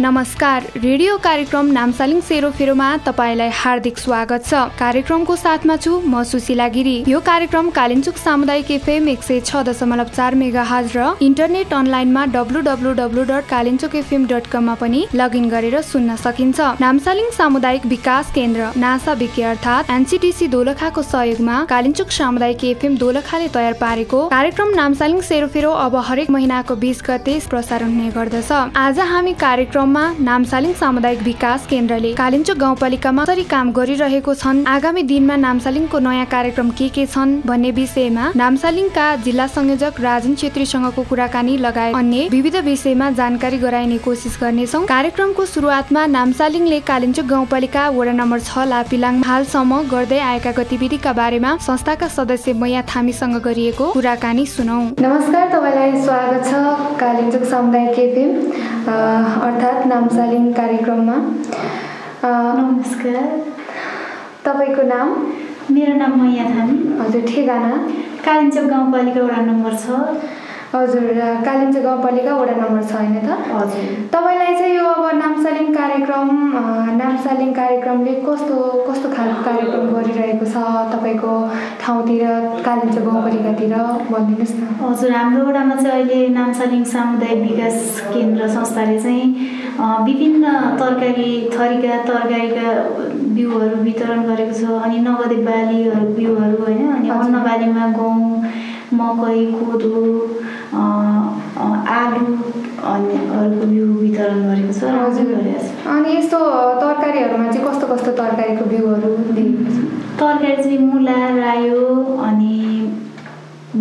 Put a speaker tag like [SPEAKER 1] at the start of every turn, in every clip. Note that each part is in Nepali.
[SPEAKER 1] नमस्कार रेडियो कार्यक्रम नामसालिङ सेरोफेरोमा तपाईँलाई हार्दिक स्वागत छ। कार्यक्रमको साथमा छु म सुशीला गिरी। यो कार्यक्रम कालिम्चुक सामुदायिक एफएम एक सय छ दशमलव चार मेगा हाज र इन्टरनेट अनलाइनमा W W W dot Kalimchowk FM dot कममा पनि लगइन गरेर सुन्न सकिन्छ। नामसालिङ सामुदायिक विकास केन्द्र नासा विके अर्थात् एनसिटिसी दोलखाको सहयोगमा कालिम्चुक सामुदायिक एफएम दोलखाले तयार पारेको कार्यक्रम नामसालिङ सेरोफेरो अब हरेक महिनाको बिस गते प्रसारण हुने गर्दछ। आज हामी कार्यक्रम क्रममा नामसालिङ सामुदायिक विकास केन्द्रले कालिम्चोक गाउँपालिकामा कसरी काम गरिरहेको छन् आगामी दिनमा नामसालिङको नयाँ कार्यक्रम के के छन् भन्ने विषयमा नामसालिङका जिल्ला संयोजक राजन छेत्रीसँगको कुराकानी लगायत अन्य विविध विषयमा जानकारी गराइने कोसिस गर्नेछौ। कार्यक्रमको सुरुवातमा नामसालिङले कालिम्चोक गाउँपालिका वडा नम्बर छ लापिलाङ हालसम्म गर्दै आएका गतिविधिका बारेमा संस्थाका सदस्य मैया थामीसँग गरिएको कुराकानी सुनौ।
[SPEAKER 2] नमस्कार तपाईँलाई स्वागत छ कालिम्चोक सामुदायिक एफएम अर्थात् साथ नामसालिङ कार्यक्रममा।
[SPEAKER 3] नमस्कार।
[SPEAKER 2] तपाईँको नाम?
[SPEAKER 3] मेरो नाम मैया थामी।
[SPEAKER 2] हजुर ठेगाना।
[SPEAKER 3] कालिम्चोक गाउँपालिका वडा नम्बर छ।
[SPEAKER 2] हजुर कालिम्पोङ गाउँपालिका वडा नम्बर छ होइन त?
[SPEAKER 3] हजुर।
[SPEAKER 2] तपाईँलाई चाहिँ यो अब नामसालिङ कार्यक्रम नामसालिङ कार्यक्रमले कस्तो कस्तो खालको कार्यक्रम गरिरहेको छ तपाईँको ठाउँतिर कालिम्पोङ गाउँपालिकातिर? भनिदिनुहोस् न।
[SPEAKER 3] हजुर हाम्रो वडामा चाहिँ अहिले नामसालिङ सामुदायिक विकास केन्द्र संस्थाले चाहिँ विभिन्न तरकारी थरीका तरकारीका बिउहरू वितरण गरेको छ अनि नगदे बालीहरू बिउहरू होइन अनि अन्न बालीमा गहुँ मकै कोदो आलु अनि अरूको बिउ वितरण गरेको छ
[SPEAKER 2] हजुर। अनि यस्तो तरकारीहरूमा चाहिँ कस्तो कस्तो तरकारीको बिउहरू
[SPEAKER 3] तरकारी चाहिँ मुला रायो अनि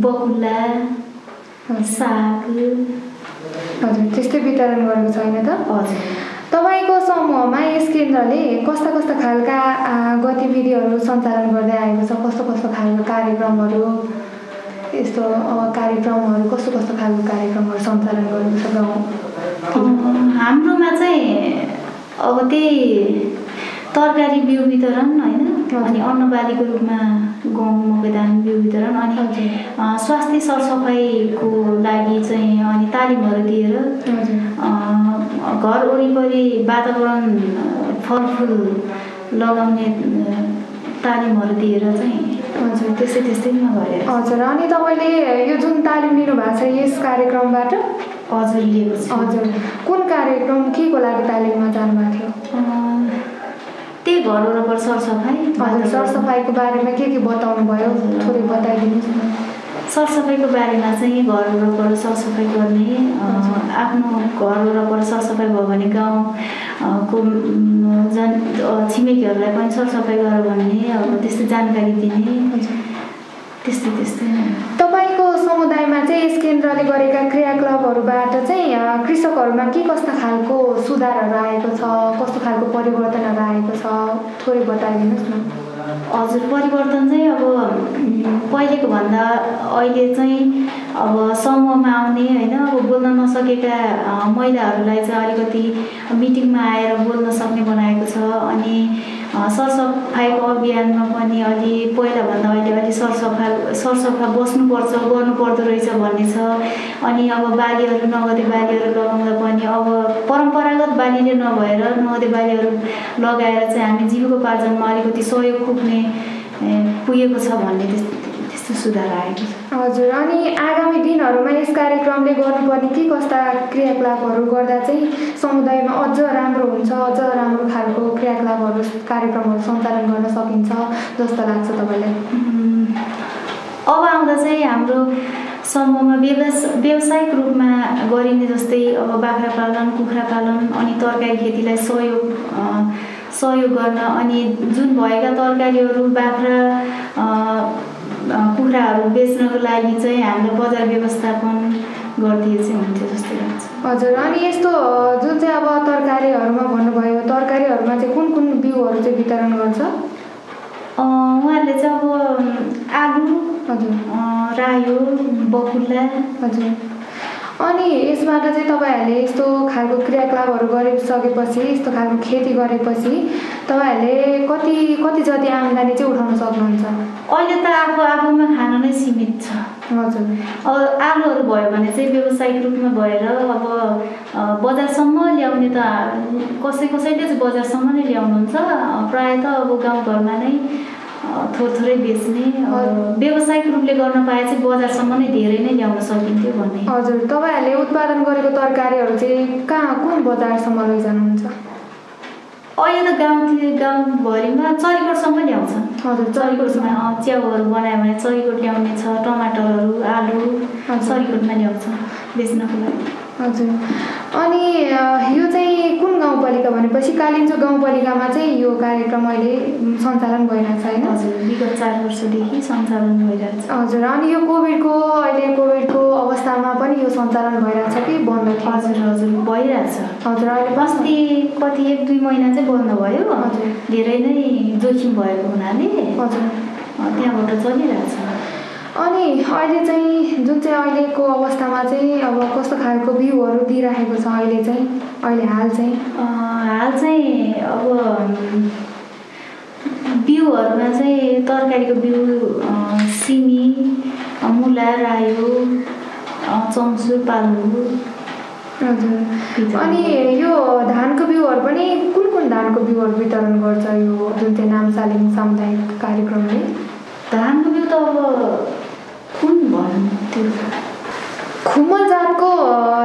[SPEAKER 3] बकुल्ला साग
[SPEAKER 2] हजुर त्यस्तै वितरण गरेको छैन त?
[SPEAKER 3] हजुर।
[SPEAKER 2] तपाईँको समूहमा यस केन्द्रले कस्ता कस्ता खालका गतिविधिहरू सञ्चालन गर्दै आएको छ? कस्तो कस्तो खालको कार्यक्रमहरू यस्तो कार्यक्रमहरू कस्तो कस्तो खालको कार्यक्रमहरू सञ्चालन गर्नुहुन्छ गाउँ?
[SPEAKER 3] हाम्रोमा चाहिँ अब त्यही तरकारी बिउ वितरण होइन? अनि अन्नबालीको रूपमा गहुँ मकैदान बिउ वितरण अनि स्वास्थ्य सरसफाइको लागि चाहिँ अनि तालिमहरू दिएर घर वरिपरि वातावरण फलफुल लगाउने तालिमहरू दिएर चाहिँ
[SPEAKER 2] हजुर।
[SPEAKER 3] त्यस्तै त्यस्तैमा गरे
[SPEAKER 2] हजुर। अनि तपाईँले यो जुन तालिम लिनुभएको छ यस कार्यक्रमबाट?
[SPEAKER 3] हजुर लिएको
[SPEAKER 2] छ। हजुर। कुन कार्यक्रम के को लागि तालिममा जानुभएको थियो?
[SPEAKER 3] त्यही घर वरपर सरसफाइ
[SPEAKER 2] सरसफाइको बारेमा के के बताउनु भयो थोरै बताइदिनुहोस् न।
[SPEAKER 3] सरसफाइको बारेमा चाहिँ घर वरपर सरसफाइ गर्ने आफ्नो घर वरपर सरसफाइ भयो भने गाउँको जन छिमेकीहरूलाई पनि सरसफाइ गर भन्ने अब त्यस्तै जानकारी दिने। त्यस्तै त्यस्तै।
[SPEAKER 2] समुदायमा चाहिँ यस केन्द्रले गरेका क्रियाकलापहरूबाट चाहिँ कृषकहरूमा के कस्ता खालको सुधारहरू आएको छ कस्तो खालको परिवर्तनहरू आएको छ? थोरै बताइदिनुहोस् न।
[SPEAKER 3] हजुर परिवर्तन चाहिँ अब पहिलेको भन्दा अहिले चाहिँ अब समूहमा आउने होइन? अब बोल्न नसकेका महिलाहरूलाई चाहिँ अलिकति मिटिङमा आएर बोल्न सक्ने बनाएको छ। अनि सरसफाइको अभियानमा पनि अलि पहिलाभन्दा अहिले अलि सरसफा सरसफा बस्नुपर्छ गर्नुपर्दो रहेछ भन्ने छ। अनि अब बालीहरू नगदे बालीहरू लगाउँदा पनि अब परम्परागत बालीले नभएर नगदे बालीहरू लगाएर चाहिँ हामी जीविकोपार्जनमा अलिकति सहयोग पुग्ने पुगेको छ भन्ने त्यस्तो सुधार आएको छ
[SPEAKER 2] हजुर अनि आगामी दिनहरूमा यस कार्यक्रमले गर्नुपर्ने के कस्ता क्रियाकलापहरू गर्दा चाहिँ समुदायमा अझ राम्रो हुन्छ अझ राम्रो खालको क्रियाकलापहरू कार्यक्रमहरू सञ्चालन गर्न सकिन्छ जस्तो लाग्छ तपाईँलाई?
[SPEAKER 3] अब आउँदा चाहिँ हाम्रो समूहमा व्यवस व्यावसायिक रूपमा गरिने जस्तै अब बाख्रा पालन कुखुरा पालन अनि तरकारी खेतीलाई सहयोग सहयोग गर्न अनि जुन भएका तरकारीहरू बाख्रा कुखुराहरू बेच्नको लागि चाहिँ हामीले बजार व्यवस्थापन गरिदिए चाहिँ हुन्थ्यो जस्तो लाग्छ।
[SPEAKER 2] हजुर अनि यस्तो जुन चाहिँ अब तरकारीहरूमा भन्नुभयो तरकारीहरूमा चाहिँ कुन कुन बिउहरू चाहिँ वितरण गर्छ?
[SPEAKER 3] उहाँहरूले चाहिँ अब आलु हजुर। रायो बकुल्ला।
[SPEAKER 2] हजुर। अनि यसबाट चाहिँ तपाईँहरूले यस्तो खालको क्रियाकलापहरू गरिसकेपछि यस्तो खालको खेती गरेपछि तपाईँहरूले कति कति जति आम्दानी चाहिँ उठाउन सक्नुहुन्छ?
[SPEAKER 3] त आफू आफूमा खान नै सीमित छ।
[SPEAKER 2] हजुर।
[SPEAKER 3] अब आलुहरू भयो भने चाहिँ व्यावसायिक रूपमा भएर अब बजारसम्म ल्याउने त कसै कसैले चाहिँ बजारसम्म नै ल्याउनुहुन्छ। प्रायः त अब गाउँघरमा नै थोर थोरै बेच्ने व्यावसायिक रूपले गर्न पाए चाहिँ बजारसम्म नै धेरै नै ल्याउन सकिन्थ्यो भन्ने।
[SPEAKER 2] हजुर तपाईँहरूले उत्पादन गरेको तरकारीहरू चाहिँ कहाँ कुन बजारसम्म लैजानुहुन्छ?
[SPEAKER 3] अहिले त गाउँतिर गाउँभरिमा चरीकोटसम्म ल्याउँछ।
[SPEAKER 2] हजुर।
[SPEAKER 3] चरीकोटमा च्याउहरू बनायो भने चरीकोट ल्याउने छ टमाटरहरू आलु। चरीकोटमा ल्याउँछ बेच्नको लागि।
[SPEAKER 2] हजुर। अनि यो चाहिँ कुन गाउँपालिका भनेपछि कालिम्चोक गाउँपालिकामा चाहिँ यो कार्यक्रम अहिले सञ्चालन भइरहेको छ होइन?
[SPEAKER 3] हजुर। विगत चार वर्षदेखि सञ्चालन भइरहेको छ।
[SPEAKER 2] हजुर। अनि यो कोभिडको अहिले कोभिडको अवस्थामा पनि यो सञ्चालन भइरहेको छ कि? बन्द
[SPEAKER 3] हजुर हजुर भइरहेछ।
[SPEAKER 2] हजुर अहिले
[SPEAKER 3] अस्ति कति एक दुई महिना चाहिँ बन्द भयो।
[SPEAKER 2] हजुर।
[SPEAKER 3] धेरै नै जोखिम भएको हुनाले
[SPEAKER 2] हजुर।
[SPEAKER 3] त्यहाँबाट चलिरहेछ।
[SPEAKER 2] अनि अहिले चाहिँ जुन चाहिँ अहिलेको अवस्थामा चाहिँ अब कस्तो खालको बिउहरू दिइराखेको छ अहिले चाहिँ? अहिले हाल चाहिँ?
[SPEAKER 3] हाल चाहिँ अब बिउहरूमा चाहिँ तरकारीको बिउ सिमी मुला रायो
[SPEAKER 2] हजुर। अनि यो धानको बिउहरू पनि कुन कुन धानको बिउहरू वितरण गर्छ यो जुन चाहिँ नामसालिङ सामुदायिक कार्यक्रमले
[SPEAKER 3] धानको बिउ त अब कुन भन्नु त्यो?
[SPEAKER 2] जातको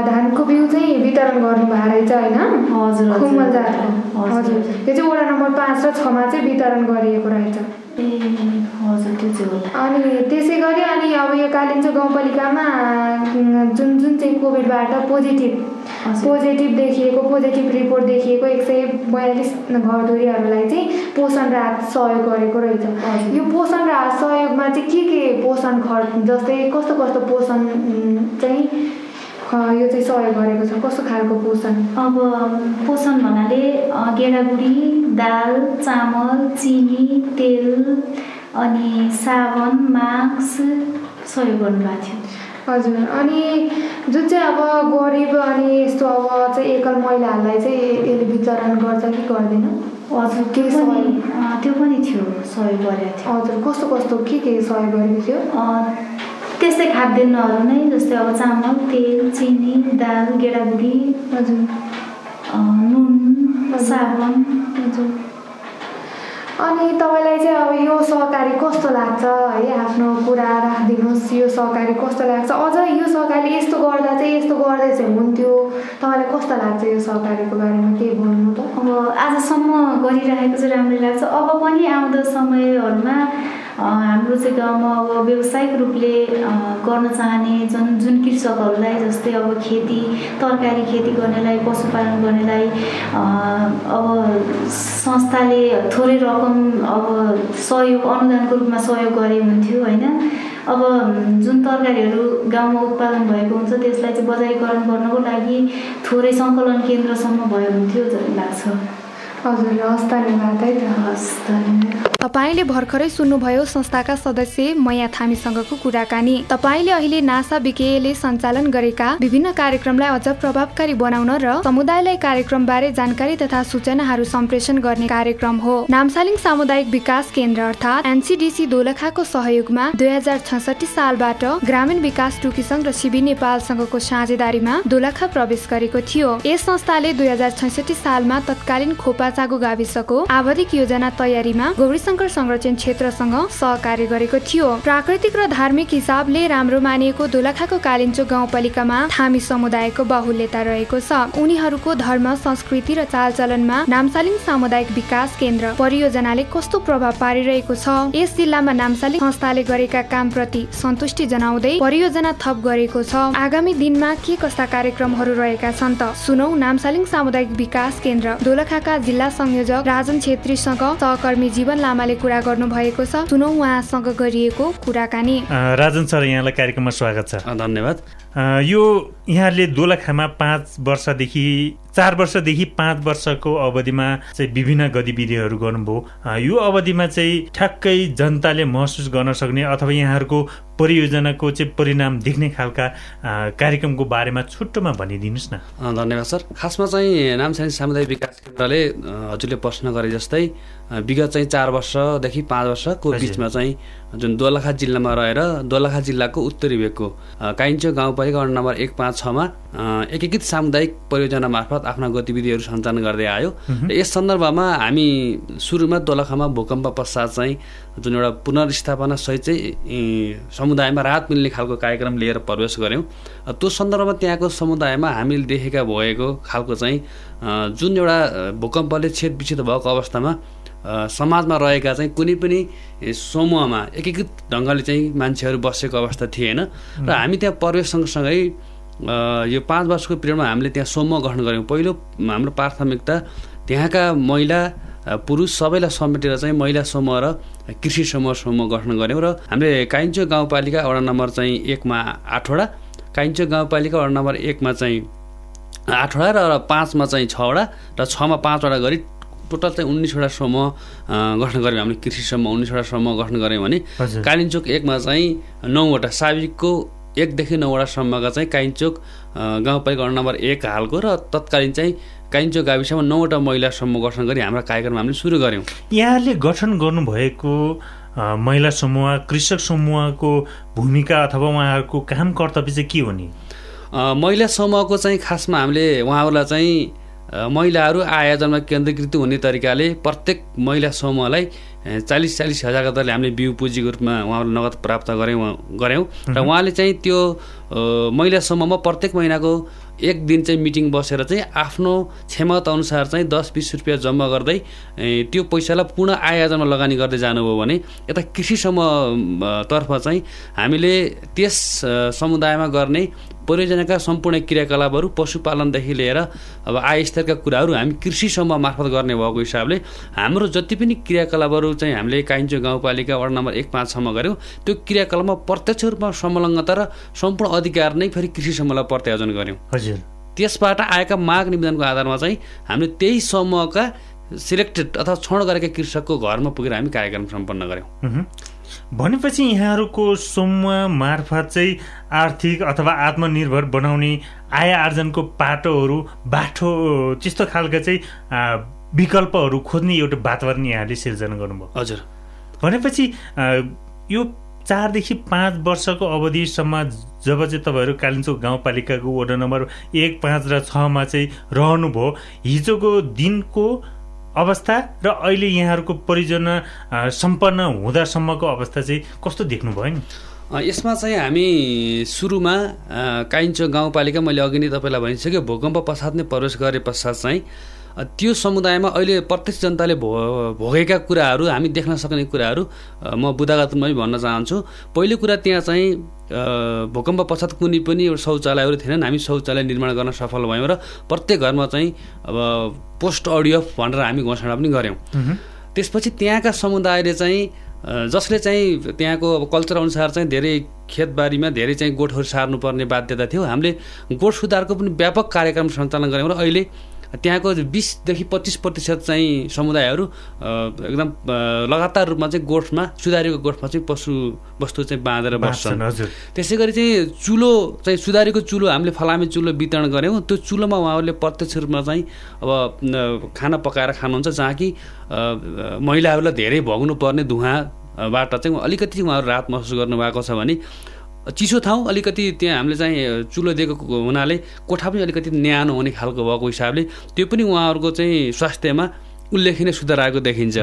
[SPEAKER 2] धानको बिउ चाहिँ वितरण गर्नुभएको रहेछ होइन?
[SPEAKER 3] हजुर।
[SPEAKER 2] खुम्मल जातको।
[SPEAKER 3] हजुर।
[SPEAKER 2] यो चाहिँ वडा नम्बर पाँच र छमा चाहिँ वितरण गरिएको रहेछ।
[SPEAKER 3] हजुर त्यो चाहिँ
[SPEAKER 2] अनि त्यसै गरी अनि अब यो कालिम्पोङ गाउँपालिकामा जुन जुन चाहिँ कोभिडबाट पोजिटिभ। पोजिटिभ देखिएको पोजिटिभ रिपोर्ट देखिएको एक सय बयालिस घरधुरीहरूलाई चाहिँ पोषण राहत सहयोग गरेको रहेछ। यो पोषण राहत सहयोगमा चाहिँ के के पोषण खर्च जस्तै कस्तो कस्तो पोषण चाहिँ यो चाहिँ सहयोग गरेको छ कस्तो खालको पोषण
[SPEAKER 3] अब पोषण भन्नाले गेडागुडी दाल चामल चिनी तेल अनि साबन मास्क सहयोग गर्नुभएको थियो
[SPEAKER 2] हजुर अनि जुन चाहिँ अब गरिब अनि यस्तो अब चाहिँ एकल महिलाहरूलाई चाहिँ यसले वितरण गर्छ कि गर्दैन
[SPEAKER 3] हजुर त्यो
[SPEAKER 2] के
[SPEAKER 3] त्यो पनि थियो सहयोग गरेको थियो
[SPEAKER 2] हजुर कस्तो कस्तो के के सहयोग गरेको थियो
[SPEAKER 3] त्यस्तै खाद्यान्नहरू नै जस्तै अब चामल तेल चिनी दाल गेडागुडी
[SPEAKER 2] हजुर।
[SPEAKER 3] नुन। साबन
[SPEAKER 2] हजुर। अनि तपाईँलाई चाहिँ अब यो सहकारी कस्तो लाग्छ है आफ्नो कुरा राखिदिनुहोस् यो सहकारी कस्तो लाग्छ? अझ यो सहकारी यस्तो गर्दा चाहिँ यस्तो गर्दै चाहिँ हुन्थ्यो। तपाईँलाई कस्तो लाग्छ यो सहकारीको बारेमा केही भन्नु त?
[SPEAKER 3] अब आजसम्म गरिरहेको चाहिँ राम्रै लाग्छ। अब पनि आउँदो समयहरूमा हाम्रो चाहिँ गाउँमा अब व्यावसायिक रूपले गर्न चाहने जुन जुन कृषकहरूलाई जस्तै अब खेती तरकारी खेती गर्नेलाई पशुपालन गर्नेलाई अब संस्थाले थोरै रकम अब सहयोग अनुदानको रूपमा सहयोग गरे हुन्थ्यो होइन? अब जुन तरकारीहरू गाउँमा उत्पादन भएको हुन्छ त्यसलाई चाहिँ बजारीकरण गर्नको लागि थोरै सङ्कलन केन्द्रसम्म भयो हुन्थ्यो जस्तो लाग्छ।
[SPEAKER 2] हजुर हस् धन्यवाद है त।
[SPEAKER 3] हस् धन्यवाद।
[SPEAKER 1] तपाईँले भर्खरै सुन्नुभयो संस्थाका सदस्य मया थामीसँगको कुराकानी। तपाईँले अहिले नासा बिकेले सञ्चालन गरेका विभिन्न कार्यक्रमलाई अझ प्रभावकारी बनाउन र समुदायलाई कार्यक्रमबारे जानकारी तथा सूचनाहरू सम्प्रेषण गर्ने कार्यक्रम हो। नामसालिङ सामुदायिक विकास केन्द्र अर्थात् एनसिडिसी दोलखाको सहयोगमा दुई हजार छसठी सालबाट ग्रामीण विकास टुकी सङ्घ र सिबी नेपालसँगको साझेदारीमा दोलखा प्रवेश गरेको थियो। यस संस्थाले दुई हजार छैसठी सालमा तत्कालीन खोपाचागो गाविसको आवधिक योजना तयारीमा गौरीशङ्कर संरक्षण क्षेत्रसँग सहकार्य गरेको थियो। प्राकृतिक र धार्मिक हिसाबले राम्रो मानिएको दोलखाको कालिन्चो गाउँपालिकामा थामी समुदायको बाहुल्यता रहेको छ। उनीहरूको धर्म संस्कृति र चालचलनमा नामसालिङ सामुदायिक विकास केन्द्र परियोजनाले कस्तो प्रभाव पारिरहेको छ? यस जिल्लामा नामसालिङ संस्थाले गरेका कामप्रति सन्तुष्टि जनाउँदै परियोजना थप गरेको छ। आगामी दिनमा के कस्ता कार्यक्रमहरू रहेका छन् त? सुनौ नामसालिङ सामुदायिक विकास केन्द्र दोलखाका जिल्ला संयोजक राजन छेत्रीसँग सहकर्मी जीवन लामाले कुरा गर्नु भएको छ। सुनौ उहाँसँग गरिएको कुराकानी।
[SPEAKER 4] अ, राजन सर यहाँलाई कार्यक्रममा स्वागत छ।
[SPEAKER 5] अ, धन्यवाद।
[SPEAKER 4] यो यहाँले दोलखामा पाँच वर्षदेखि चार वर्षदेखि पाँच वर्षको अवधिमा चाहिँ विभिन्न गतिविधिहरू गर्नुभयो। यो अवधिमा चाहिँ ठ्याक्कै जनताले महसुस गर्न सक्ने अथवा यहाँहरूको परियोजनाको चाहिँ परिणाम देख्ने खालका कार्यक्रमको बारेमा छुट्टोमा भनिदिनुहोस् न।
[SPEAKER 5] धन्यवाद सर। खासमा चाहिँ नामसानी सामुदायिक विकास केन्द्रले हजुरले प्रश्न गरे जस्तै विगत चाहिँ चार वर्षदेखि पाँच वर्षको। बिचमा चाहिँ जुन दोलखा जिल्लामा रहेर दोलखा जिल्लाको उत्तरी भेगको काइन्चो गाउँपालिका वडा नम्बर एक पाँच छमा एकीकृत सामुदायिक परियोजना मार्फत आफ्ना गतिविधिहरू सञ्चालन गर्दै आयो। र यस सन्दर्भमा हामी सुरुमा दोलखामा भूकम्प पश्चात चाहिँ जुन एउटा पुनर्स्थापना सहित चाहिँ समुदायमा राहत मिल्ने खालको कार्यक्रम लिएर प्रवेश गऱ्यौँ। त्यो सन्दर्भमा त्यहाँको समुदायमा हामीले देखेका भएको खालको चाहिँ जुन एउटा भूकम्पले छेद विच्छेद भएको अवस्थामा समाजमा रहेका चाहिँ कुनै पनि समूहमा एकीकृत ढङ्गले चाहिँ मान्छेहरू बसेको अवस्था थिएन। र हामी त्यहाँ प्रवेश सँगसँगै यो पाँच वर्षको पिरियडमा हामीले त्यहाँ समूह गठन गऱ्यौँ। पहिलो हाम्रो प्राथमिकता त्यहाँका महिला पुरुष सबैलाई समेटेर चाहिँ महिला समूह र कृषि समूह समूह गठन गऱ्यौँ र हामीले काइन्चो गाउँपालिका वडा नम्बर चाहिँ एकमा आठवटा काइन्चो गाउँपालिका वडा नम्बर एकमा चाहिँ आठवटा र पाँचमा चाहिँ छवटा र छमा पाँचवटा गरी टोटल चाहिँ उन्नाइसवटा समूह गठन गऱ्यौँ हामीले कृषि समूह उन्नाइसवटा समूह गठन गऱ्यौँ भने कालिम्चोक एकमा चाहिँ नौवटा साविकको एकदेखि नौवटासम्मका चाहिँ काइन्चोक गाउँपालिका नम्बर एक हालको र तत्कालीन चाहिँ काइन्चोक गाविसमा नौवटा महिला समूह गठन गरी हाम्रो कार्यक्रम हामीले सुरु गऱ्यौँ।
[SPEAKER 4] यहाँले गठन गर्नुभएको महिला समूह कृषक समूहको भूमिका अथवा उहाँहरूको काम कर्तव्य चाहिँ के हो नि?
[SPEAKER 5] महिला समूहको चाहिँ खासमा हामीले उहाँहरूलाई चाहिँ महिलाहरू आयोजनमा केन्द्रीकृत हुने तरिकाले प्रत्येक महिला समूहलाई चालिस चालिस हजारको दरले हामीले बिउ पुँजीको रूपमा उहाँलाई नगद प्राप्त गऱ्यौँ गऱ्यौँ। र उहाँले चाहिँ त्यो महिला समूहमा प्रत्येक महिनाको एक दिन चाहिँ मिटिङ बसेर चाहिँ आफ्नो क्षमता अनुसार चाहिँ दस बिस रुपियाँ जम्मा गर्दै त्यो पैसालाई पूर्ण आयोजनमा लगानी गर्दै जानुभयो भने यता समूहतर्फ चाहिँ हामीले त्यस समुदायमा गर्ने परियोजनाका सम्पूर्ण क्रियाकलापहरू पशुपालनदेखि लिएर अब आयस्तरका कुराहरू हामी कृषि समूह मार्फत गर्ने भएको हिसाबले हाम्रो जति पनि क्रियाकलापहरू चाहिँ हामीले काइन्चो गाउँपालिका वार्ड नम्बर एक पाँच छमा गऱ्यौँ त्यो क्रियाकलापमा प्रत्यक्ष रूपमा संलग्नता र सम्पूर्ण अधिकार नै फेरि कृषि समूहलाई प्रत्यायोजन गऱ्यौँ
[SPEAKER 4] हजुर।
[SPEAKER 5] त्यसबाट आएका माग निवेदनको आधारमा चाहिँ हामीले त्यही समूहका सिलेक्टेड अथवा छनौट गरेका कृषकको घरमा पुगेर हामी कार्यक्रम सम्पन्न गऱ्यौँ
[SPEAKER 4] भनेपछि यहाँहरूको समूह मार्फत चाहिँ आर्थिक अथवा आत्मनिर्भर बनाउने आय आर्जनको पाटोहरू बाटो त्यस्तो खालका चाहिँ विकल्पहरू खोज्ने एउटा वातावरण यहाँले सिर्जना गर्नुभयो।
[SPEAKER 5] हजुर।
[SPEAKER 4] भनेपछि यो चारदेखि पाँच वर्षको अवधिसम्म जब चाहिँ तपाईँहरू कालिम्पोङ गाउँपालिकाको वडा नम्बर एक पाँच र छमा चाहिँ रहनुभयो हिजोको दिनको अवस्था र अहिले यहाँहरूको परियोजना सम्पन्न हुँदासम्मको अवस्था चाहिँ कस्तो देख्नुभयो नि?
[SPEAKER 5] यसमा चाहिँ हामी सुरुमा काइन्चो गाउँपालिका मैले अघि नै तपाईँलाई भनिसकेँ भूकम्प पश्चात नै प्रवेश गरे पश्चात चाहिँ त्यो समुदायमा अहिले प्रत्यक्ष जनताले भो भोगेका कुराहरू हामी देख्न सक्ने कुराहरू म बुदागतमा भन्न चाहन्छु। पहिलो कुरा त्यहाँ चाहिँ भूकम्प पश्चात कुनै पनि एउटा शौचालयहरू थिएनन्। हामी शौचालय निर्माण गर्न सफल भयौँ र प्रत्येक घरमा चाहिँ अब पोस्ट अडियो भनेर हामी घोषणा पनि गऱ्यौँ। त्यसपछि त्यहाँका समुदायले चाहिँ जसले चाहिँ त्यहाँको अब कल्चर अनुसार चाहिँ धेरै खेतबारीमा धेरै चाहिँ गोठहरू सार्नुपर्ने बाध्यता थियो। हामीले गोठ सुधारको पनि व्यापक कार्यक्रम सञ्चालन गऱ्यौँ र अहिले त्यहाँको बिसदेखि पच्चिस प्रतिशत चाहिँ समुदायहरू एकदम लगातार रूपमा चाहिँ गोठमा सुधारीको गोठमा चाहिँ पशु वस्तु चाहिँ बाँधेर बस्छन्। त्यसै गरी चाहिँ चुलो चाहिँ सुधारीको चुलो हामीले फलामे चुलो वितरण गऱ्यौँ। त्यो चुलोमा उहाँहरूले प्रत्यक्ष रूपमा चाहिँ अब खाना पकाएर खानुहुन्छ जहाँ कि महिलाहरूलाई धेरै भोग्नु पर्ने धुवाँबाट चाहिँ अलिकति उहाँहरू राहत महसुस गर्नुभएको छ भने चिसो ठाउँ अलिकति त्यहाँ हामीले चाहिँ चुलो दिएको हुनाले कोठा पनि अलिकति न्यानो हुने खालको भएको हिसाबले त्यो पनि उहाँहरूको चाहिँ स्वास्थ्यमा उल्लेखनीय सुधार आएको देखिन्छ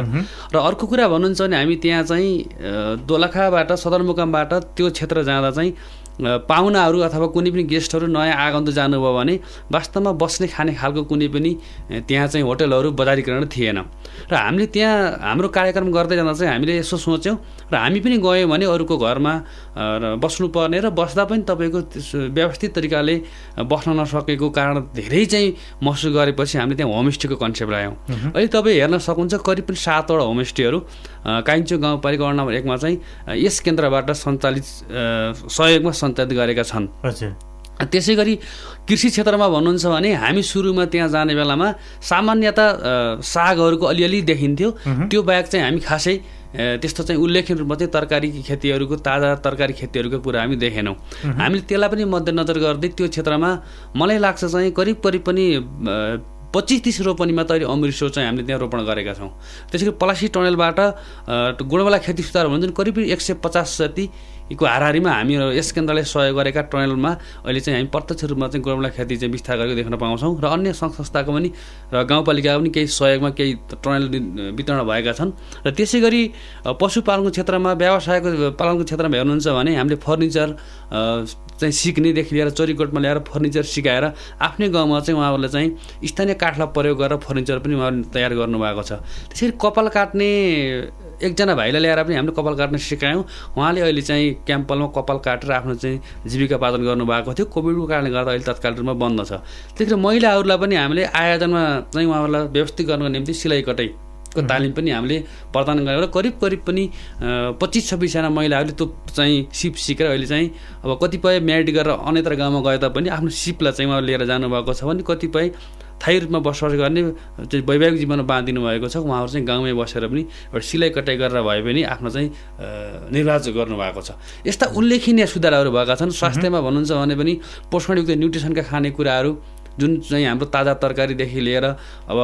[SPEAKER 5] र अर्को कुरा भन्नुहुन्छ भने हामी त्यहाँ चाहिँ दोलखाबाट सदरमुकामबाट त्यो क्षेत्र जाँदा चाहिँ पाहुनाहरू अथवा कुनै पनि गेस्टहरू नयाँ आगन्तुक जानुभयो भने वास्तवमा बस्ने खाने खालको कुनै पनि त्यहाँ चाहिँ होटलहरू बजारीकरण थिएन। र हामीले त्यहाँ हाम्रो कार्यक्रम गर्दै जाँदा चाहिँ हामीले यसो सोच्यौँ र हामी पनि गयौँ भने अरूको घरमा बस्नुपर्ने र बस्दा पनि तपाईँको व्यवस्थित तरिकाले बस्न नसकेको कारण धेरै चाहिँ महसुस गरेपछि हामीले त्यहाँ होमस्टेको कन्सेप्ट ल्यायौँ अहिले तपाईँ हेर्न सक्नुहुन्छ करिब पनि सातवटा होमस्टेहरू काइन्चो गाउँपालिका नम्बर एकमा चाहिँ यस केन्द्रबाट सञ्चालित सहयोगमा सञ्चालित गरेका छन्। त्यसै गरी कृषि क्षेत्रमा भन्नुहुन्छ भने हामी सुरुमा त्यहाँ जाने बेलामा सामान्यत सागहरूको अलिअलि देखिन्थ्यो। त्यो बाहेक चाहिँ हामी खासै त्यस्तो चाहिँ उल्लेखनीय रूपमा चाहिँ तरकारी खेतीहरूको ताजा तरकारी खेतीहरूको कुरा हामी देखेनौँ। हामीले त्यसलाई पनि मध्यनजर गर्दै त्यो क्षेत्रमा मलाई लाग्छ चाहिँ करिब करिब पनि पच्चिस तिस रोपनीमा त अहिले अमृतसर चाहिँ हामीले त्यहाँ रोपण गरेका छौँ। त्यसै गरी पलासी टनलबाट गुणवला खेती सुधार भन्छ करिब एक सय पचास जति को हाराहारीमा हामी यस केन्द्रले सहयोग गरेका टनलमा अहिले चाहिँ हामी प्रत्यक्ष रूपमा चाहिँ गोरुबला खेती चाहिँ विस्तार गरेको देख्न पाउँछौँ र अन्य सङ्घ संस्थाको पनि र गाउँपालिकाको पनि केही सहयोगमा केही टनल वितरण भएका छन्। र त्यसै गरी पशुपालनको क्षेत्रमा व्यवसायको पालनको क्षेत्रमा हेर्नुहुन्छ भने हामीले फर्निचर चाहिँ सिक्नेदेखि लिएर चोरीकोटमा ल्याएर फर्निचर सिकाएर आफ्नै गाउँमा चाहिँ उहाँहरूले चाहिँ स्थानीय काठलाई प्रयोग गरेर फर्निचर पनि उहाँहरूले तयार गर्नुभएको छ। त्यसरी कपाल काट्ने एकजना भाइलाई ल्याएर पनि हामीले कपाल काट्न सिकायौँ। उहाँले अहिले चाहिँ क्याम्पलमा कपाल काटेर आफ्नो चाहिँ जीविका पालन गर्नुभएको थियो। कोभिडको कारणले गर्दा अहिले तत्काल रूपमा बन्द छ। त्यतिखेर महिलाहरूलाई पनि हामीले आयोजनमा चाहिँ उहाँहरूलाई व्यवस्थित गर्नको निम्ति सिलाइ कटाइ को तालिम पनि हामीले प्रदान गरेर करिब करिब पनि पच्चिस छब्बिसजना महिलाहरूले त्यो चाहिँ सिप सिकेर अहिले चाहिँ अब कतिपय म्यारिड गरेर अन्यत्र गाउँमा गए तापनि आफ्नो सिपलाई चाहिँ उहाँले लिएर जानुभएको छ भने कतिपय थायी रूपमा बसोबास गर्ने चाहिँ वैवाहिक जीवनमा बाँधिनु भएको छ। उहाँहरू चाहिँ गाउँमै बसेर पनि एउटा सिलाइ कटाइ गरेर भए पनि आफ्नो चाहिँ निर्वाह गर्नुभएको छ। यस्ता उल्लेखनीय सुधारहरू भएका छन्। स्वास्थ्यमा भन्नुहुन्छ भने पनि पोषणयुक्त न्युट्रिसनका खानेकुराहरू जुन चाहिँ हाम्रो ताजा तरकारीदेखि लिएर अब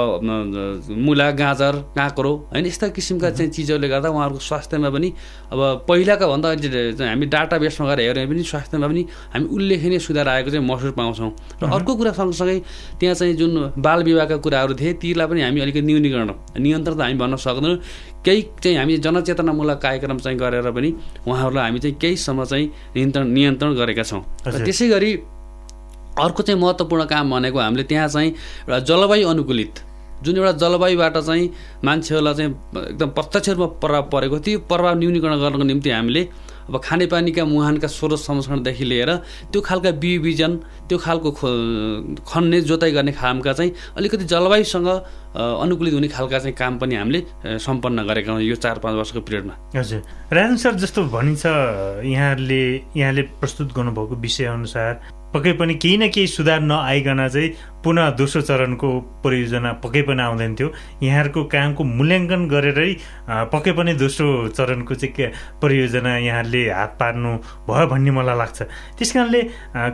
[SPEAKER 5] मुला गाजर काँक्रो होइन यस्ता किसिमका चाहिँ चिजहरूले गर्दा उहाँहरूको स्वास्थ्यमा पनि अब पहिलाका भन्दा अहिले हामी डाटा बेसमा गएर हेऱ्यो भने पनि स्वास्थ्यमा पनि हामी उल्लेखनीय सुधार आएको चाहिँ महसुस पाउँछौँ। र अर्को कुरा सँगसँगै त्यहाँ चाहिँ जुन बाल विवाहका कुराहरू थिए तीलाई पनि हामी अलिकति न्यूनीकरण नियन्त्रण त हामी भन्न सक्दैनौँ। केही चाहिँ हामी जनचेतनामूलक कार्यक्रम चाहिँ गरेर पनि उहाँहरूलाई हामी चाहिँ केहीसम्म चाहिँ नियन्त्रण नियन्त्रण गरेका छौँ। त्यसै गरी अर्को चाहिँ महत्त्वपूर्ण काम भनेको हामीले त्यहाँ चाहिँ एउटा जलवायु अनुकूलित जुन एउटा जलवायुबाट चाहिँ मान्छेहरूलाई चाहिँ एकदम प्रत्यक्ष रूपमा प्रभाव परेको त्यो प्रभाव न्यूनीकरण गर्नको निम्ति हामीले अब खानेपानीका मुहानका स्रोत संरक्षणदेखि लिएर त्यो खालका बिउ बिजन त्यो खालको खन्ने जोताइ गर्ने खामका चाहिँ अलिकति जलवायुसँग अनुकूलित हुने खालका चाहिँ काम पनि हामीले सम्पन्न गरेका हौँ यो चार पाँच वर्षको पिरियडमा।
[SPEAKER 4] हजुर। राजन सर जस्तो भनिन्छ यहाँहरूले यहाँले प्रस्तुत गर्नुभएको विषयअनुसार पक्कै पनि केही न केही सुधार नआइकन चाहिँ पुनः दोस्रो चरणको परियोजना पक्कै पनि आउँदैन थियो। यहाँहरूको कामको मूल्याङ्कन गरेरै पक्कै पनि दोस्रो चरणको चाहिँ परियोजना यहाँहरूले हात पार्नु भयो भन्ने मलाई लाग्छ। त्यस कारणले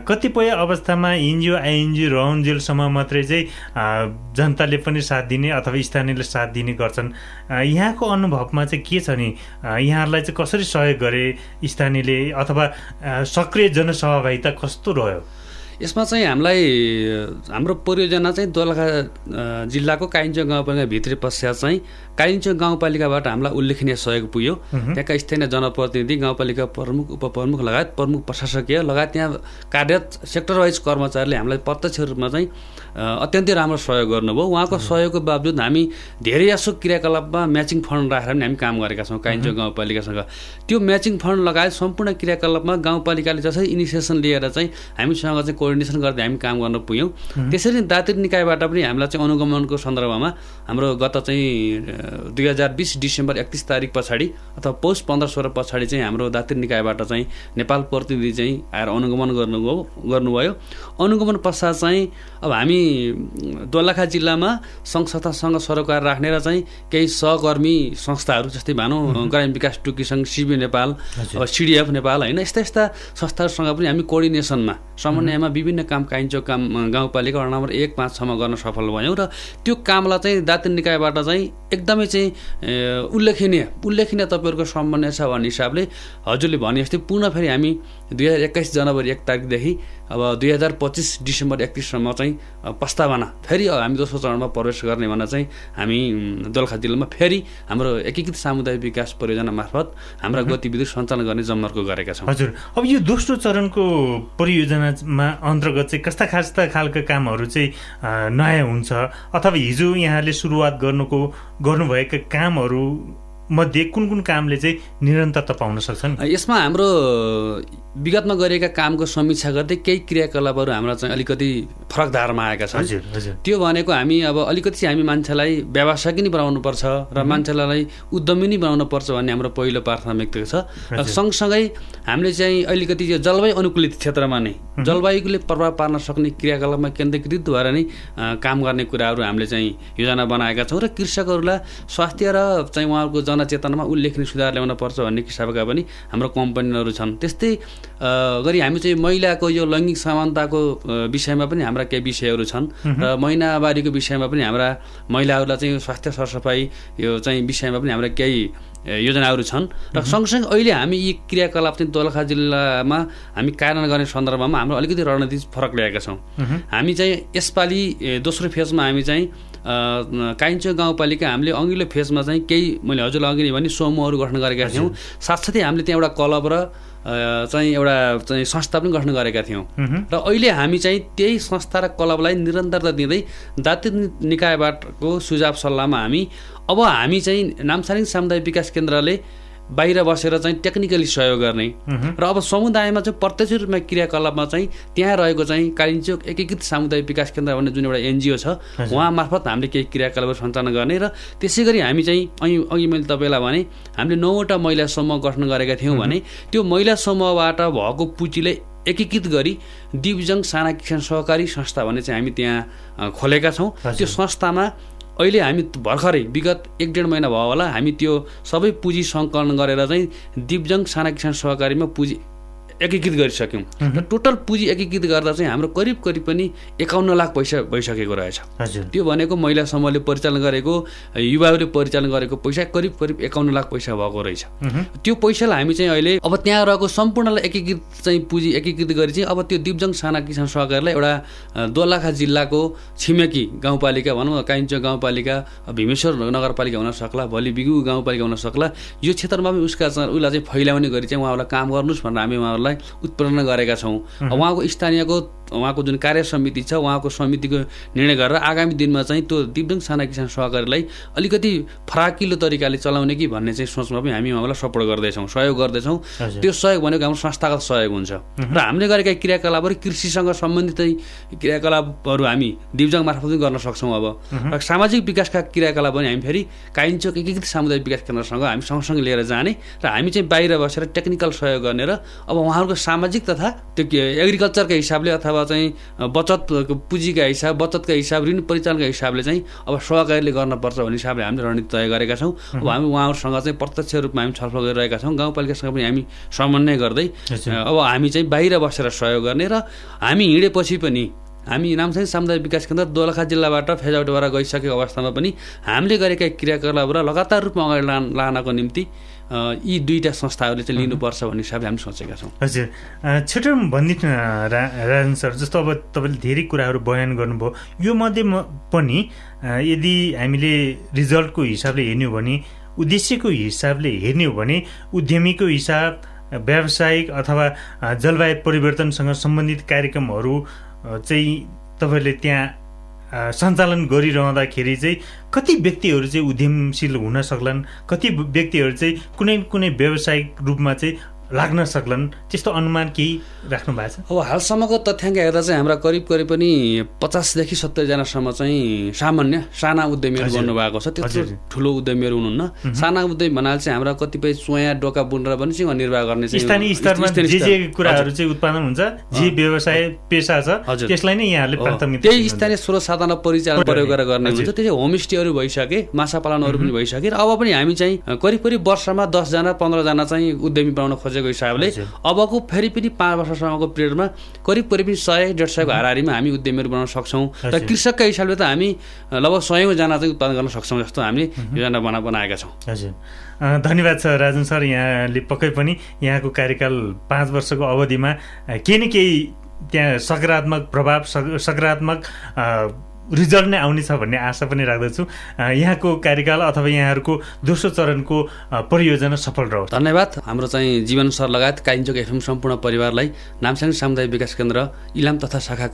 [SPEAKER 4] कतिपय अवस्थामा एनजिओ आइएनजिओ रहन्जेलसम्म मात्रै चाहिँ जनताले पनि साथ दिने अथवा स्थानीयले साथ दिने गर्छन्। यहाँको अनुभवमा चाहिँ के छ नि यहाँहरूलाई चाहिँ कसरी सहयोग गरे स्थानीयले अथवा सक्रिय जनसहभागिता कस्तो रह्यो?
[SPEAKER 5] यसमा चाहिँ हामीलाई हाम्रो परियोजना चाहिँ दोलखा जिल्लाको काइन्चो गाउँपालिका भित्री पश्चात चाहिँ कालिम्पोङ गाउँपालिकाबाट हामीलाई उल्लेखनीय सहयोग पुग्यो। त्यहाँका स्थानीय जनप्रतिनिधि गाउँपालिका प्रमुख उपप्रमुख लगायत प्रमुख प्रशासकीय लगायत त्यहाँ कार्यरत सेक्टर वाइज कर्मचारीले हामीलाई प्रत्यक्ष रूपमा चाहिँ अत्यन्तै राम्रो सहयोग गर्नुभयो। उहाँको सहयोगको बावजुद हामी धेरै जसो क्रियाकलापमा म्याचिङ फन्ड राखेर पनि हामी काम गरेका छौँ काइन्चो गाउँपालिकासँग। त्यो म्याचिङ फन्ड लगायत सम्पूर्ण क्रियाकलापमा गाउँपालिकाले जसरी इनिसिएसन लिएर चाहिँ हामीसँग चाहिँ कोअर्डिनेसन गर्दै हामी काम गर्न पुग्यौँ। त्यसरी दातिर निकायबाट पनि हामीलाई चाहिँ अनुगमनको सन्दर्भमा हाम्रो गत चाहिँ दुई हजार बिस डिसेम्बर एकतिस तारिक पछाडि अथवा पौष पन्ध्र सोह्र पछाडि चाहिँ हाम्रो दातिर निकायबाट चाहिँ नेपाल प्रतिनिधि चाहिँ आएर अनुगमन गर्नुभयो गर्नुभयो। अनुगमन पश्चात चाहिँ अब हामी दोलखा जिल्लामा सङ्घ संस्थासँग सरोकार राख्ने र चाहिँ केही सहकर्मी संस्थाहरू जस्तै भनौँ ग्रामीण विकास टुकी सङ्घ सिबी नेपाल सिडिएफ नेपाल होइन यस्ता यस्ता संस्थाहरूसँग पनि हामी कोअर्डिनेसनमा समन्वयमा विभिन्न काम काइन्छ काम गाउँपालिका वडा नम्बर एक पाँच छमा गर्न सफल भयौँ र त्यो कामलाई चाहिँ दातिर निकायबाट चाहिँ एकदम एकदमै चाहिँ उल्लेखनीय उल्लेखनीय तपाईँहरूको समन्वय छ भन्ने हिसाबले हजुरले भने जस्तै पुनः फेरि हामी दुई हजार एक्काइस जनवरी एक तारिकदेखि अब दुई हजार पच्चिस डिसेम्बर एकतिससम्म चाहिँ प्रस्तावना फेरि हामी दोस्रो चरणमा प्रवेश गर्ने भनेर चाहिँ हामी दोलखा जिल्लामा फेरि हाम्रो एकीकृत सामुदायिक विकास परियोजना मार्फत हाम्रा गतिविधि सञ्चालन गर्ने जमर्को गरेका छौँ।
[SPEAKER 4] हजुर। अब यो दोस्रो चरणको परियोजनामा अन्तर्गत चाहिँ कस्ता खास्ता खालका कामहरू चाहिँ नयाँ हुन्छ अथवा हिजो यहाँले सुरुवात गर्नुको गर्नुभएका कामहरू मध्ये कुन कुन कामले चाहिँ निरन्तरता पाउन सक्छन्?
[SPEAKER 5] यसमा हाम्रो विगतमा गरिएका कामको समीक्षा गर्दै केही क्रियाकलापहरू हाम्रो चाहिँ अलिकति फरक धारमा आएका छन्। त्यो भनेको हामी अब अलिकति चाहिँ हामी मान्छेलाई व्यवसायिक नै बनाउनुपर्छ र मान्छेलाई उद्यमी नै बनाउनुपर्छ भन्ने हाम्रो पहिलो प्राथमिकता छ। र सँगसँगै हामीले चाहिँ अलिकति यो जलवायु अनुकूलित क्षेत्रमा नै जलवायुले प्रभाव पार्न सक्ने क्रियाकलापमा केन्द्रीकृत भएर नै काम गर्ने कुराहरू हामीले चाहिँ योजना बनाएका छौँ। र कृषकहरूलाई स्वास्थ्य र चाहिँ उहाँहरूको जनचेतनामा उल्लेखनीय सुधार ल्याउन पर्छ भन्ने किसिमका पनि हाम्रो कम्पनीहरू छन्। त्यस्तै गरी हामी चाहिँ महिलाको यो लैङ्गिक समानताको विषयमा पनि हाम्रा केही विषयहरू छन्। र महिनावारीको विषयमा पनि हाम्रा महिलाहरूलाई चाहिँ स्वास्थ्य सरसफाइ यो चाहिँ विषयमा पनि हाम्रा केही योजनाहरू छन्। र सँगसँगै अहिले हामी यी क्रियाकलाप चाहिँ दोलखा जिल्लामा हामी कार्यान्वयन गर्ने सन्दर्भमा हाम्रो अलिकति रणनीति फरक ल्याएका छौँ। हामी चाहिँ यसपालि दोस्रो फेजमा हामी चाहिँ काइन्चो गाउँपालिका हामीले अघिल्लो फेजमा चाहिँ केही मैले हजुरलाई अघि भने समूहहरू गठन गरेका थियौँ। साथसाथै हामीले त्यहाँ एउटा क्लब र चाहिँ एउटा चाहिँ संस्था पनि गठन गरेका थियौँ। र अहिले हामी चाहिँ त्यही संस्था र क्लबलाई निरन्तरता दिँदै जातीय निकायबाटको सुझाव सल्लाहमा हामी अब हामी चाहिँ नामसारिङ सामुदायिक विकास केन्द्रले बाहिर बसेर चाहिँ टेक्निकली सहयोग गर्ने। र अब समुदायमा चाहिँ प्रत्यक्ष रूपमा क्रियाकलापमा चाहिँ त्यहाँ रहेको चाहिँ कालिम्चोक एकीकृत सामुदायिक विकास केन्द्र भन्ने जुन एउटा एनजिओ छ उहाँ मार्फत हामीले केही क्रियाकलापहरू सञ्चालन गर्ने र त्यसै गरी हामी चाहिँ अघि अघि मैले तपाईँलाई भने हामीले नौवटा महिला समूह गठन गरेका थियौँ भने त्यो महिला समूहबाट भएको पुँजीले एकीकृत गरी दिवजङ साना किसान सहकारी संस्था भन्ने चाहिँ हामी त्यहाँ खोलेका छौँ। त्यो संस्थामा अहिले हामी भर्खरै विगत एक डेढ महिना भयो होला। हामी त्यो सबै पुँजी सङ्कलन गरेर चाहिँ दिव्जङ साना किसान सहकारीमा पुँजी एकीकृत गरिसक्यौँ। र टोटल पुँजी एकीकृत गर्दा चाहिँ हाम्रो करिब करिब पनि एकाउन्न लाख पैसा भइसकेको रहेछ। त्यो भनेको महिला समूहले परिचालन गरेको युवाहरूले परिचालन गरेको पैसा करिब करिब एकाउन्न लाख पैसा भएको रहेछ। त्यो पैसालाई हामी चाहिँ अहिले अब त्यहाँ रहेको सम्पूर्णलाई एकीकृत चाहिँ पुँजी एकीकृत गरी चाहिँ अब त्यो दिप्जङ साना किसान सहकारीलाई एउटा दोलखा जिल्लाको छिमेकी गाउँपालिका भनौँ काइन्चो गाउँपालिका भीमेश्वर नगरपालिका हुन सक्ला भोलि बिगु गाउँपालिका हुन सक्ला। यो क्षेत्रमा पनि उसका उसलाई चाहिँ फैलाउने गरी चाहिँ उहाँहरूलाई काम गर्नुहोस् भनेर हामी उहाँहरूलाई उत्पन्न गरेका छौँ। उहाँको स्थानीयको उहाँको जुन कार्य समिति छ उहाँको समितिको निर्णय गरेर आगामी दिनमा चाहिँ त्यो दिव्याङ साना किसान सहकारीलाई अलिकति फराकिलो तरिकाले चलाउने कि भन्ने चाहिँ सोचमा पनि हामी उहाँलाई सपोर्ट गर्दैछौँ सहयोग गर्दैछौँ। त्यो सहयोग भनेको हाम्रो संस्थागत सहयोग हुन्छ। र हामीले गरेका क्रियाकलापहरू कृषिसँग सम्बन्धित क्रियाकलापहरू हामी दिव्याङ मार्फत पनि गर्न सक्छौँ अब। र सामाजिक विकासका क्रियाकलाप पनि हामी फेरि काइन्चोक एकीकृत सामुदायिक विकास केन्द्रसँग हामी सँगसँगै लिएर जाने र हामी चाहिँ बाहिर बसेर टेक्निकल सहयोग गर्ने र अब उहाँहरूको सामाजिक तथा त्यो एग्रिकल्चरको हिसाबले अथवा अथवा चाहिँ बचत पुँजीका हिसाब बचतका हिसाब ऋण परिचालनका हिसाबले चाहिँ अब सहकारीले गर्नुपर्छ भन्ने हिसाबले हामीले रणनीति तय गरेका छौँ। अब हामी उहाँहरूसँग चाहिँ प्रत्यक्ष रूपमा हामी छलफल गरिरहेका छौँ। गाउँपालिकासँग पनि हामी समन्वय गर्दै अब हामी चाहिँ बाहिर बसेर सहयोग गर्ने र हामी हिँडेपछि पनि हामी नामसाङ सामुदायिक विकास केन्द्र दोलखा जिल्लाबाट फेज आउट भएर गइसकेको अवस्थामा पनि हामीले गरेका क्रियाकलाप र लगातार रूपमा अगाडि लानको निम्ति यी दुईवटा संस्थाहरूले चाहिँ लिनुपर्छ भन्ने हिसाबले हामी सोचेका छौँ।
[SPEAKER 4] हजुर। छिटो भनिदिनु रा राजन सर जस्तो अब तपाईँले धेरै कुराहरू बयान गर्नुभयो यो मध्ये पनि यदि हामीले रिजल्टको हिसाबले हेर्ने हो भने उद्देश्यको हिसाबले हेर्ने हो भने उद्यमीको हिसाब व्यावसायिक अथवा जलवायु परिवर्तनसँग सम्बन्धित कार्यक्रमहरू चाहिँ तपाईँहरूले त्यहाँ सञ्चालन गरिरहँदाखेरि चाहिँ कति व्यक्तिहरू चाहिँ उद्यमशील हुन सक्लान्? कति व्यक्तिहरू चाहिँ कुनै कुनै व्यावसायिक रूपमा चाहिँ लाग्न सक्लान्। त्यस्तो अनुमान केही राख्नु भएको छ?
[SPEAKER 5] अब हालसम्मको तथ्याङ्क हेर्दा चाहिँ हाम्रा करिब करिब पनि पचासदेखि सत्तरीजनासम्म चाहिँ सामान्य साना उद्यमीहरू गर्नुभएको छ। त्यस्तो ठुलो उद्यमीहरू हुनुहुन्न। साना उद्यमी भन्नाले चाहिँ हाम्रा कतिपय चोया डोका बुनेर पनि चाहिँ निर्वाह गर्ने
[SPEAKER 4] स्थानीय स्तरमा जे जे कुराहरू चाहिँ उत्पादन हुन्छ जे व्यवसाय पेसा छ त्यसलाई नै यहाँहरूले प्राथमिकता
[SPEAKER 5] त्यही स्थानीय स्रोत साधन परिचालन प्रयोग गरेर गर्ने। हुन्छ। त्यसै होमस्टेहरू भइसके माछा पालनहरू पनि भइसके र अब पनि हामी चाहिँ करिब करिब वर्षमा दसजना पन्ध्रजना चाहिँ उद्यमी बनाउन खोजेको खोजेको हिसाबले अबको फेरि पनि पाँच वर्षसम्मको पिरियडमा करिब करिब सय डेढ सयको हाराहारीमा हामी उद्यमीहरू बनाउन सक्छौँ। र कृषकका हिसाबले त हामी लगभग सयौँजना चाहिँ उत्पादन गर्न सक्छौँ जस्तो हामीले योजना बना बनाएका छौँ।
[SPEAKER 4] हजुर। धन्यवाद छ राजन सर यहाँले पक्कै पनि यहाँको कार्यकाल पाँच वर्षको अवधिमा केही न केही त्यहाँ सकारात्मक प्रभाव सकारात्मक रिजल्ट नै आउनेछ भन्ने आशा पनि राख्दछु। यहाँको कार्यकाल अथवा यहाँहरूको दोस्रो चरणको परियोजना सफल रहोस्।
[SPEAKER 5] धन्यवाद। हाम्रो चाहिँ जीवन सर लगायत काइन्चोक एफएम सम्पूर्ण परिवारलाई नामसाङ सामुदायिक विकास केन्द्र इलाम तथा शाखा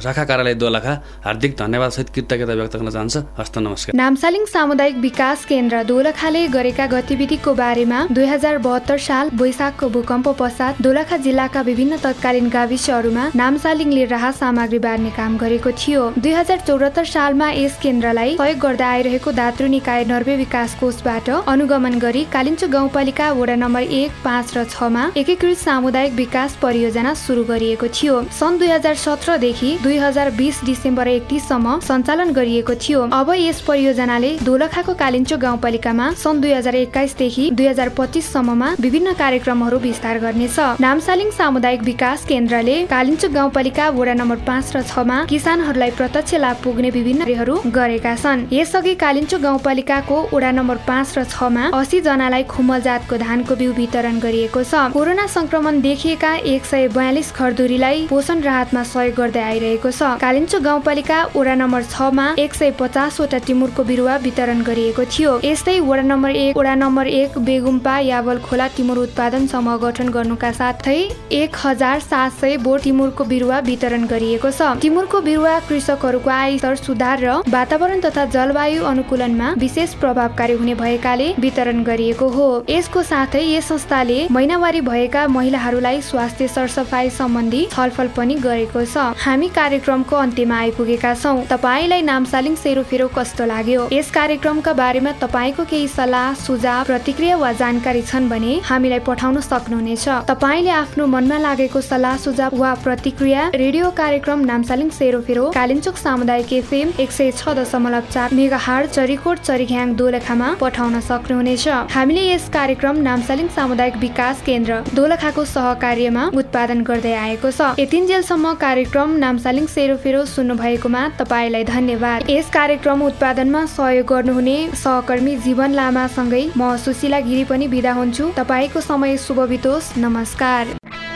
[SPEAKER 5] शाखा कार्यालय दोलखा हार्दिक धन्यवाद सहित कृतज्ञता व्यक्त गर्न चाहन्छ। हस्त नमस्कार।
[SPEAKER 1] नामसालिङ सामुदायिक विकास केन्द्र दोलखाले गरेका गतिविधिको बारेमा दुई हजार बहत्तर साल वैशाखको भूकम्प पश्चात दोलखा जिल्लाका विभिन्न तत्कालीन गाविसहरूमा नामसालिङले राहत सामग्री बाँड्ने काम गरेको थियो। दुई हजार चौरात्तर सालमा यस केन्द्रलाई सहयोग गर्दै आइरहेको दात्रु निकाय नर्वे विकास कोषबाट अनुगमन गरी कालिम्चो गाउँपालिका वडा नम्बर एक पाँच र छमा एकीकृत सामुदायिक विकास परियोजना सुरु गरिएको थियो। सन् दुई हजार सत्रदेखि दुई हजार बिस डिसेम्बर एकतिससम्म सञ्चालन गरिएको थियो। अब यस परियोजनाले दोलखाको कालिम्चो गाउँपालिकामा सन् दुई हजार एक्काइसदेखि दुई हजार पच्चिससम्ममा विभिन्न कार्यक्रमहरू विस्तार गर्नेछ। नामसालिङ सामुदायिक विकास केन्द्रले कालिम्चोक गाउँपालिका वडा नम्बर पाँच र छमा किसानहरूलाई प्रत्यक्ष लाभ पुग्ने विभिन्न गरेका छन्। यसअघि कालिम्चोक गाउँपालिकाको वडा नम्बर पाँच र छमा असी जनालाई खुम्मल जातको धानको बिउ वितरण गरिएको छ। कोरोना संक्रमण देखिएका एक सय बयालिस खरदुरीलाई पोषण राहतमा सहयोग गर्दै आइरहेको छ। कालिम्चोक गाउँपालिका वडा नम्बर छमा एक सय पचासवटा टिमुरको बिरुवा वितरण गरिएको थियो। यस्तै वडा नम्बर एक वडा नम्बर एक बेगुम्पा यावल खोला टिमुर उत्पादन समूह गठन गर्नुका साथै एक हजार सात सय बोट टिमुरको बिरुवा वितरण गरिएको छ। टिमुरको बिरुवा कृषकहरूको आय स्तर सुधार र वातावरण तथा जलवायु अनुकूलनमा विशेष प्रभावकारी हुने भएकाले वितरण गरिएको हो। यसको साथै यस संस्थाले महिनावारी भएका महिलाहरूलाई स्वास्थ्य सरसफाई सम्बन्धी छलफल पनि गरेको छ। हामी कार्यक्रमको अन्त्यमा आइपुगेका छौँ। तपाईँलाई नामसालिङ सेरोफेरो कस्तो लाग्यो? यस कार्यक्रमका बारेमा तपाईँको केही सल्लाह सुझाव प्रतिक्रिया वा जानकारी छन् भने हामीलाई पठाउन सक्नुहुनेछ। तपाईँले आफ्नो मनमा लागेको सल्लाह सुझाव वा प्रतिक्रिया रेडियो कार्यक्रम नामसालिङ सेरोफेरो कालिम्चोक सामुदायिक एफएम एक सय छ दशमलव चार मेगा हार चरिकोट चरिघ्याङ दोलखामा पठाउन सक्नुहुनेछ। हामीले यस कार्यक्रम नामसालिङ सामुदायिक विकास केन्द्र दोलखाको सहकार्यमा उत्पादन गर्दै आएको छ। यतिन्जेलसम्म कार्यक्रम नामसालिङ सेरोफेरो सुन्नु भएकोमा तपाईँलाई धन्यवाद। यस कार्यक्रम उत्पादनमा सहयोग गर्नुहुने सहकर्मी जीवन लामासँगै म सुशीला गिरी पनि बिदा हुन्छु। तपाईँको समय शुभ बितोस्। नमस्कार।